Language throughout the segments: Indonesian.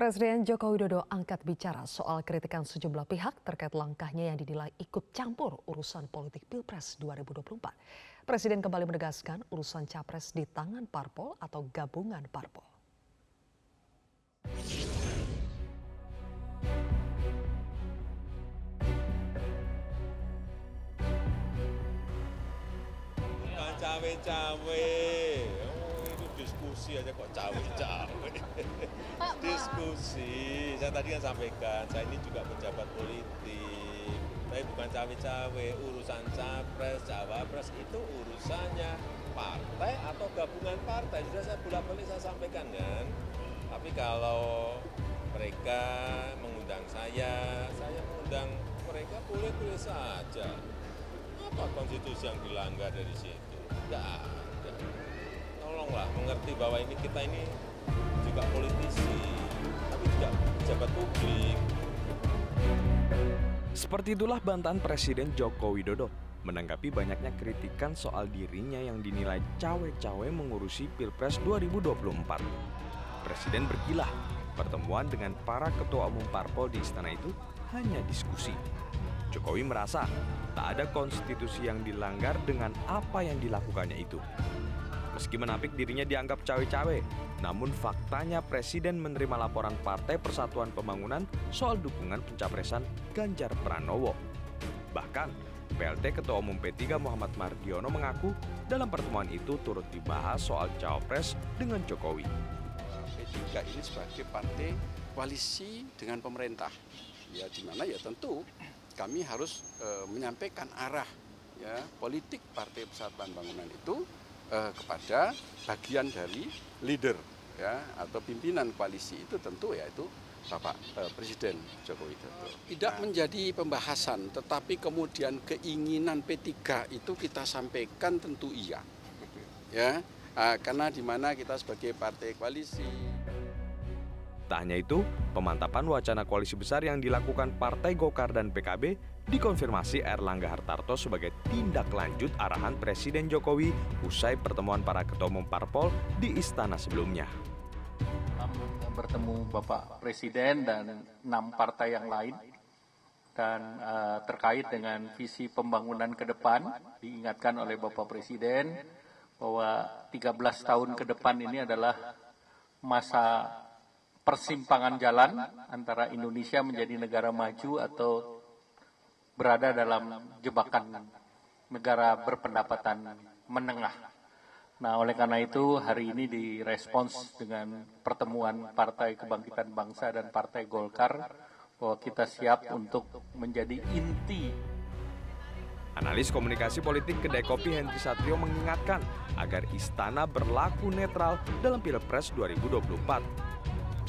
Presiden Joko Widodo angkat bicara soal kritikan sejumlah pihak terkait langkahnya yang dinilai ikut campur urusan politik Pilpres 2024. Presiden kembali menegaskan urusan capres di tangan parpol atau gabungan parpol. Cawe-cawe. Diskusi aja kok cawe-cawe. diskusi. Saya tadi kan sampaikan, saya ini juga pejabat politik. Tapi bukan cawe-cawe, urusan capres, cawapres itu urusannya partai atau gabungan partai. Sudah saya bolak-balik saya sampaikan kan. Tapi kalau mereka mengundang saya, saya mengundang mereka boleh-boleh saja. Apa konstitusi yang dilanggar dari situ? Tidak. Tolonglah mengerti bahwa ini kita ini juga politisi, tapi juga pejabat publik. Seperti itulah bantahan Presiden Joko Widodo menanggapi banyaknya kritikan soal dirinya yang dinilai cawe-cawe mengurusi Pilpres 2024. Presiden berkilah, pertemuan dengan para ketua umum parpol di istana itu hanya diskusi. Jokowi merasa tak ada konstitusi yang dilanggar dengan apa yang dilakukannya itu. Meski menapik dirinya dianggap cawe-cawe, namun faktanya Presiden menerima laporan Partai Persatuan Pembangunan soal dukungan pencapresan Ganjar Pranowo. Bahkan, PLT Ketua Umum P3 Muhammad Mardiono mengaku dalam pertemuan itu turut dibahas soal cawapres dengan Jokowi. P3 ini sebagai partai koalisi dengan pemerintah. Ya di mana ya tentu kami harus e, menyampaikan arah ya politik Partai Persatuan Bangunan itu e, kepada bagian dari leader ya atau pimpinan koalisi itu tentu yaitu Bapak e, Presiden Joko Widodo. Tidak menjadi pembahasan, tetapi kemudian keinginan P3 itu kita sampaikan tentu iya. Ya, karena di mana kita sebagai partai koalisi Tak hanya itu, pemantapan wacana koalisi besar yang dilakukan Partai Golkar dan PKB dikonfirmasi Erlangga Hartarto sebagai tindak lanjut arahan Presiden Jokowi usai pertemuan para ketua umum parpol di istana sebelumnya. Bertemu Bapak Presiden dan enam partai yang lain dan uh, terkait dengan visi pembangunan ke depan diingatkan oleh Bapak Presiden bahwa 13 tahun ke depan ini adalah masa persimpangan jalan antara Indonesia menjadi negara maju atau berada dalam jebakan negara berpendapatan menengah. Nah, oleh karena itu hari ini direspons dengan pertemuan Partai Kebangkitan Bangsa dan Partai Golkar bahwa kita siap untuk menjadi inti Analis komunikasi politik kedai kopi Henry Satrio mengingatkan agar istana berlaku netral dalam Pilpres 2024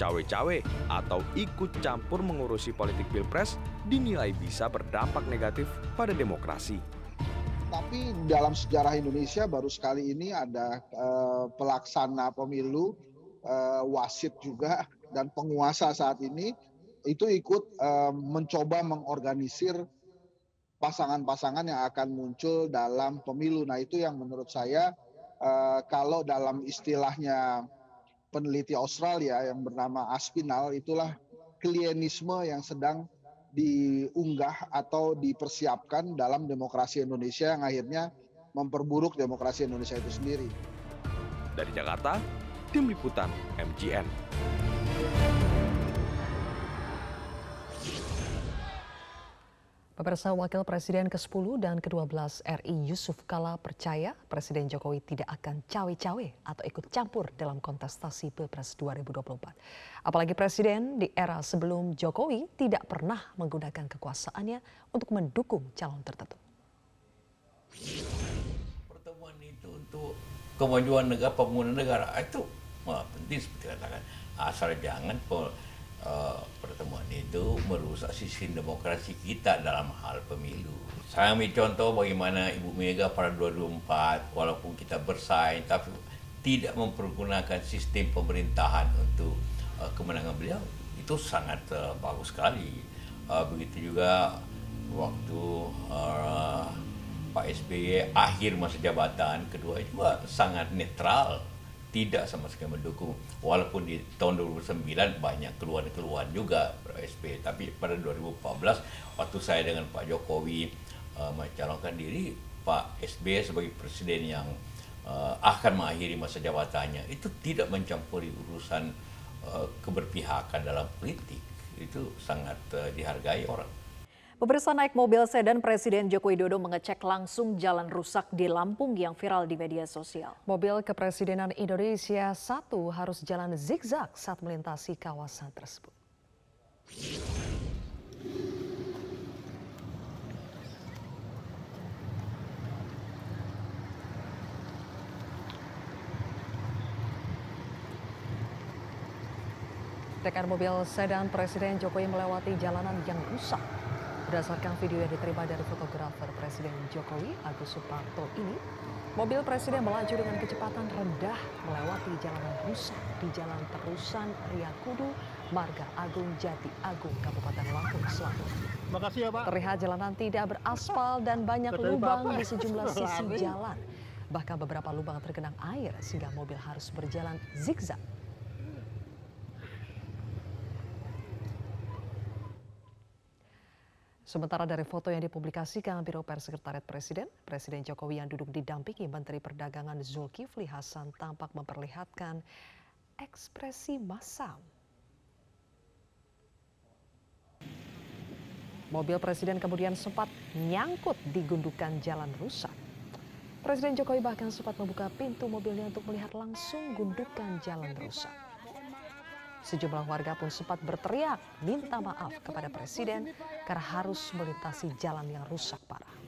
cawe-cawe atau ikut campur mengurusi politik pilpres dinilai bisa berdampak negatif pada demokrasi. Tapi dalam sejarah Indonesia baru sekali ini ada uh, pelaksana pemilu, uh, wasit juga dan penguasa saat ini itu ikut uh, mencoba mengorganisir pasangan-pasangan yang akan muncul dalam pemilu. Nah itu yang menurut saya uh, kalau dalam istilahnya peneliti Australia yang bernama Aspinall itulah klienisme yang sedang diunggah atau dipersiapkan dalam demokrasi Indonesia yang akhirnya memperburuk demokrasi Indonesia itu sendiri. Dari Jakarta, Tim Liputan MGN. Pemirsa Wakil Presiden ke-10 dan ke-12 RI Yusuf Kala percaya Presiden Jokowi tidak akan cawe-cawe atau ikut campur dalam kontestasi Pilpres 2024. Apalagi Presiden di era sebelum Jokowi tidak pernah menggunakan kekuasaannya untuk mendukung calon tertentu. Pertemuan itu untuk kemajuan negara, pembangunan negara itu penting seperti katakan asal jangan uh, pertemuan itu merusak sistem demokrasi kita dalam hal pemilu. Saya ambil contoh bagaimana Ibu Mega pada 2024 walaupun kita bersaing tapi tidak mempergunakan sistem pemerintahan untuk uh, kemenangan beliau itu sangat uh, bagus sekali. Uh, begitu juga waktu uh, Pak SBY akhir masa jabatan kedua juga sangat netral tidak sama sekali mendukung. Walaupun di tahun 2009 banyak keluhan-keluhan juga SP tapi pada 2014 waktu saya dengan Pak Jokowi uh, mencalonkan diri Pak SBY sebagai presiden yang uh, akan mengakhiri masa jabatannya itu tidak mencampuri urusan uh, keberpihakan dalam politik. Itu sangat uh, dihargai orang Pemirsa naik mobil sedan Presiden Joko Widodo mengecek langsung jalan rusak di Lampung yang viral di media sosial. Mobil kepresidenan Indonesia satu harus jalan zigzag saat melintasi kawasan tersebut. Dekat mobil sedan Presiden Jokowi melewati jalanan yang rusak Berdasarkan video yang diterima dari fotografer Presiden Jokowi, Agus Suparto ini, mobil Presiden melaju dengan kecepatan rendah melewati jalanan rusak di Jalan Terusan Ria Kudu, Marga Agung Jati Agung, Kabupaten Lampung Selatan. Makasih ya Pak. Terlihat jalanan tidak beraspal dan banyak lubang di sejumlah sisi jalan. Bahkan beberapa lubang tergenang air sehingga mobil harus berjalan zigzag Sementara dari foto yang dipublikasikan Biro Pers Sekretariat Presiden, Presiden Jokowi yang duduk didampingi Menteri Perdagangan Zulkifli Hasan tampak memperlihatkan ekspresi masam. Mobil Presiden kemudian sempat nyangkut di gundukan jalan rusak. Presiden Jokowi bahkan sempat membuka pintu mobilnya untuk melihat langsung gundukan jalan rusak. Sejumlah warga pun sempat berteriak minta maaf kepada presiden karena harus melintasi jalan yang rusak parah.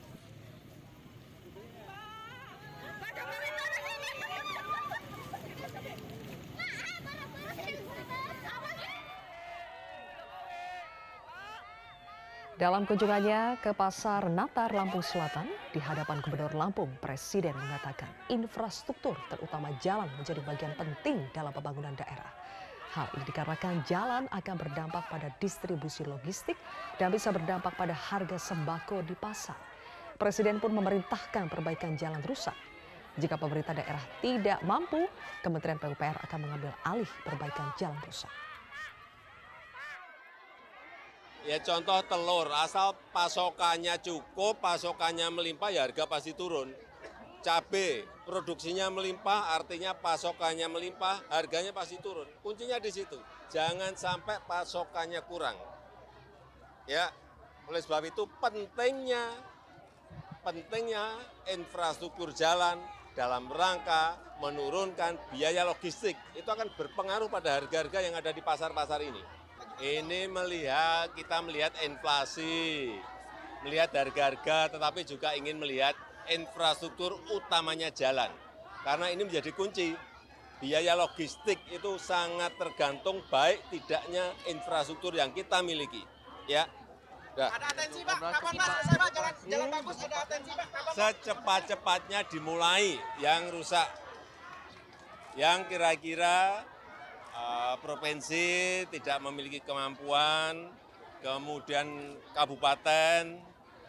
Dalam kunjungannya ke Pasar Natar Lampung Selatan, di hadapan Gubernur Lampung, Presiden mengatakan infrastruktur terutama jalan menjadi bagian penting dalam pembangunan daerah. Hal ini dikarenakan jalan akan berdampak pada distribusi logistik dan bisa berdampak pada harga sembako di pasar. Presiden pun memerintahkan perbaikan jalan rusak. Jika pemerintah daerah tidak mampu, Kementerian PUPR akan mengambil alih perbaikan jalan rusak. Ya contoh telur, asal pasokannya cukup, pasokannya melimpah ya harga pasti turun cabai produksinya melimpah, artinya pasokannya melimpah, harganya pasti turun. Kuncinya di situ. Jangan sampai pasokannya kurang. Ya, oleh sebab itu pentingnya pentingnya infrastruktur jalan dalam rangka menurunkan biaya logistik. Itu akan berpengaruh pada harga-harga yang ada di pasar-pasar ini. Ini melihat kita melihat inflasi, melihat harga-harga, tetapi juga ingin melihat infrastruktur utamanya jalan. Karena ini menjadi kunci. Biaya logistik itu sangat tergantung baik tidaknya infrastruktur yang kita miliki. Ya. Ada atensi Pak, kapan Pak selesai Pak jalan, jalan bagus ada atensi Pak, kapan Secepat-cepatnya dimulai yang rusak. Yang kira-kira uh, provinsi tidak memiliki kemampuan, kemudian kabupaten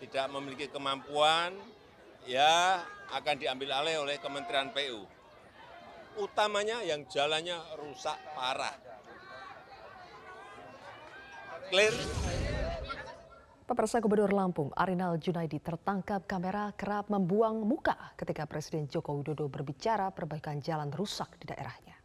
tidak memiliki kemampuan, ya akan diambil alih oleh Kementerian PU. Utamanya yang jalannya rusak parah. Clear? Pemirsa Gubernur Lampung Arinal Junaidi tertangkap kamera kerap membuang muka ketika Presiden Joko Widodo berbicara perbaikan jalan rusak di daerahnya.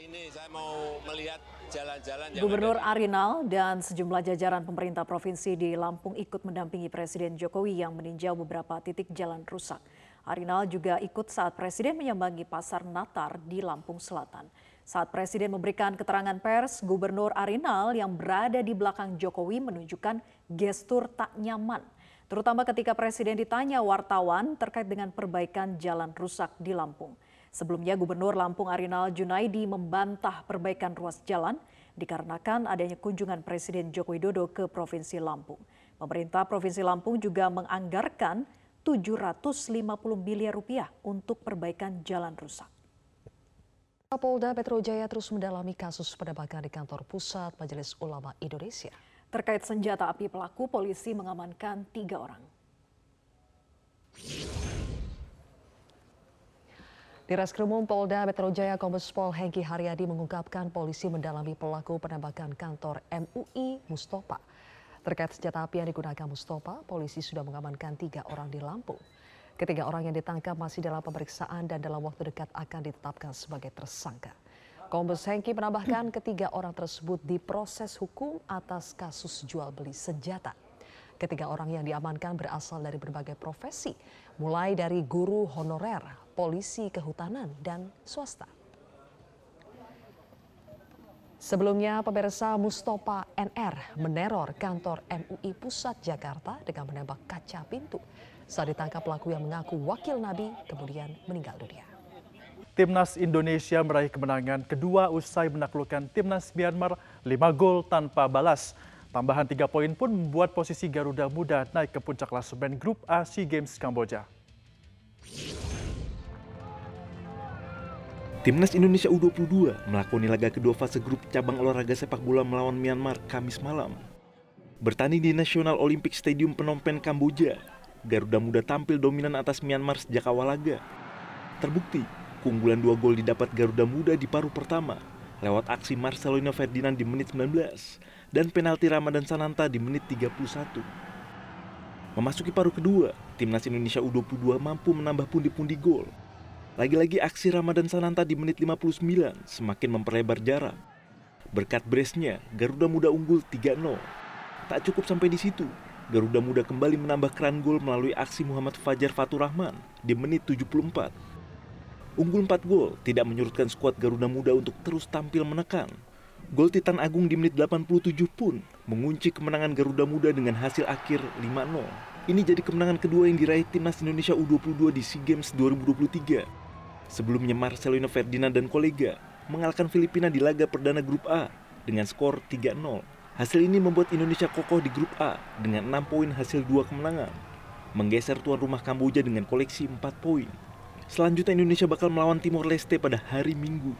Ini saya mau melihat jalan-jalan Gubernur Arinal dan sejumlah jajaran pemerintah provinsi di Lampung ikut mendampingi Presiden Jokowi yang meninjau beberapa titik jalan rusak. Arinal juga ikut saat Presiden menyambangi Pasar Natar di Lampung Selatan. Saat Presiden memberikan keterangan pers, Gubernur Arinal yang berada di belakang Jokowi menunjukkan gestur tak nyaman, terutama ketika Presiden ditanya wartawan terkait dengan perbaikan jalan rusak di Lampung. Sebelumnya Gubernur Lampung Arinal Junaidi membantah perbaikan ruas jalan dikarenakan adanya kunjungan Presiden Joko Widodo ke Provinsi Lampung. Pemerintah Provinsi Lampung juga menganggarkan 750 miliar rupiah untuk perbaikan jalan rusak. Kapolda Metro Jaya terus mendalami kasus penembakan di kantor pusat Majelis Ulama Indonesia. Terkait senjata api pelaku, polisi mengamankan tiga orang. Di Reskrimum Polda Metro Jaya Kombes Pol Hengki Haryadi mengungkapkan polisi mendalami pelaku penembakan kantor MUI Mustopa. Terkait senjata api yang digunakan Mustopa, polisi sudah mengamankan tiga orang di Lampung. Ketiga orang yang ditangkap masih dalam pemeriksaan dan dalam waktu dekat akan ditetapkan sebagai tersangka. Kombes Hengki menambahkan ketiga orang tersebut diproses hukum atas kasus jual beli senjata. Ketiga orang yang diamankan berasal dari berbagai profesi, mulai dari guru honorer, polisi kehutanan, dan swasta. Sebelumnya, pemirsa Mustopa NR meneror kantor MUI Pusat Jakarta dengan menembak kaca pintu. Saat ditangkap pelaku yang mengaku wakil Nabi kemudian meninggal dunia. Timnas Indonesia meraih kemenangan kedua usai menaklukkan Timnas Myanmar 5 gol tanpa balas. Tambahan tiga poin pun membuat posisi Garuda Muda naik ke puncak klasemen Grup A SEA Games Kamboja. Timnas Indonesia U22 melakoni laga kedua fase grup cabang olahraga sepak bola melawan Myanmar Kamis malam. Bertanding di National Olympic Stadium Phnom Penh, Kamboja, Garuda Muda tampil dominan atas Myanmar sejak awal laga. Terbukti, Keunggulan dua gol didapat Garuda Muda di paruh pertama lewat aksi Marcelino Ferdinand di menit 19 dan penalti Ramadan Sananta di menit 31. Memasuki paruh kedua, timnas Indonesia U22 mampu menambah pundi-pundi gol. Lagi-lagi aksi Ramadan Sananta di menit 59 semakin memperlebar jarak. Berkat brace-nya, Garuda Muda unggul 3-0. Tak cukup sampai di situ, Garuda Muda kembali menambah keran gol melalui aksi Muhammad Fajar Fatur Rahman di menit 74. Unggul 4 gol tidak menyurutkan skuad Garuda Muda untuk terus tampil menekan. Gol Titan Agung di menit 87 pun mengunci kemenangan Garuda Muda dengan hasil akhir 5-0. Ini jadi kemenangan kedua yang diraih timnas Indonesia U22 di SEA Games 2023. Sebelumnya Marcelino Ferdinand dan kolega mengalahkan Filipina di laga perdana grup A dengan skor 3-0. Hasil ini membuat Indonesia kokoh di grup A dengan 6 poin hasil dua kemenangan. Menggeser tuan rumah Kamboja dengan koleksi 4 poin. Selanjutnya Indonesia bakal melawan Timor Leste pada hari Minggu.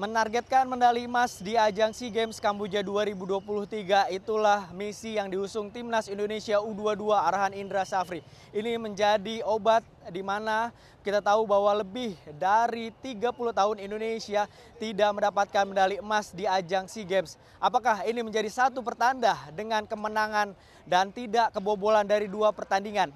Menargetkan medali emas di ajang SEA Games Kamboja 2023 itulah misi yang diusung timnas Indonesia U22 arahan Indra Safri. Ini menjadi obat di mana kita tahu bahwa lebih dari 30 tahun Indonesia tidak mendapatkan medali emas di ajang SEA Games. Apakah ini menjadi satu pertanda dengan kemenangan dan tidak kebobolan dari dua pertandingan?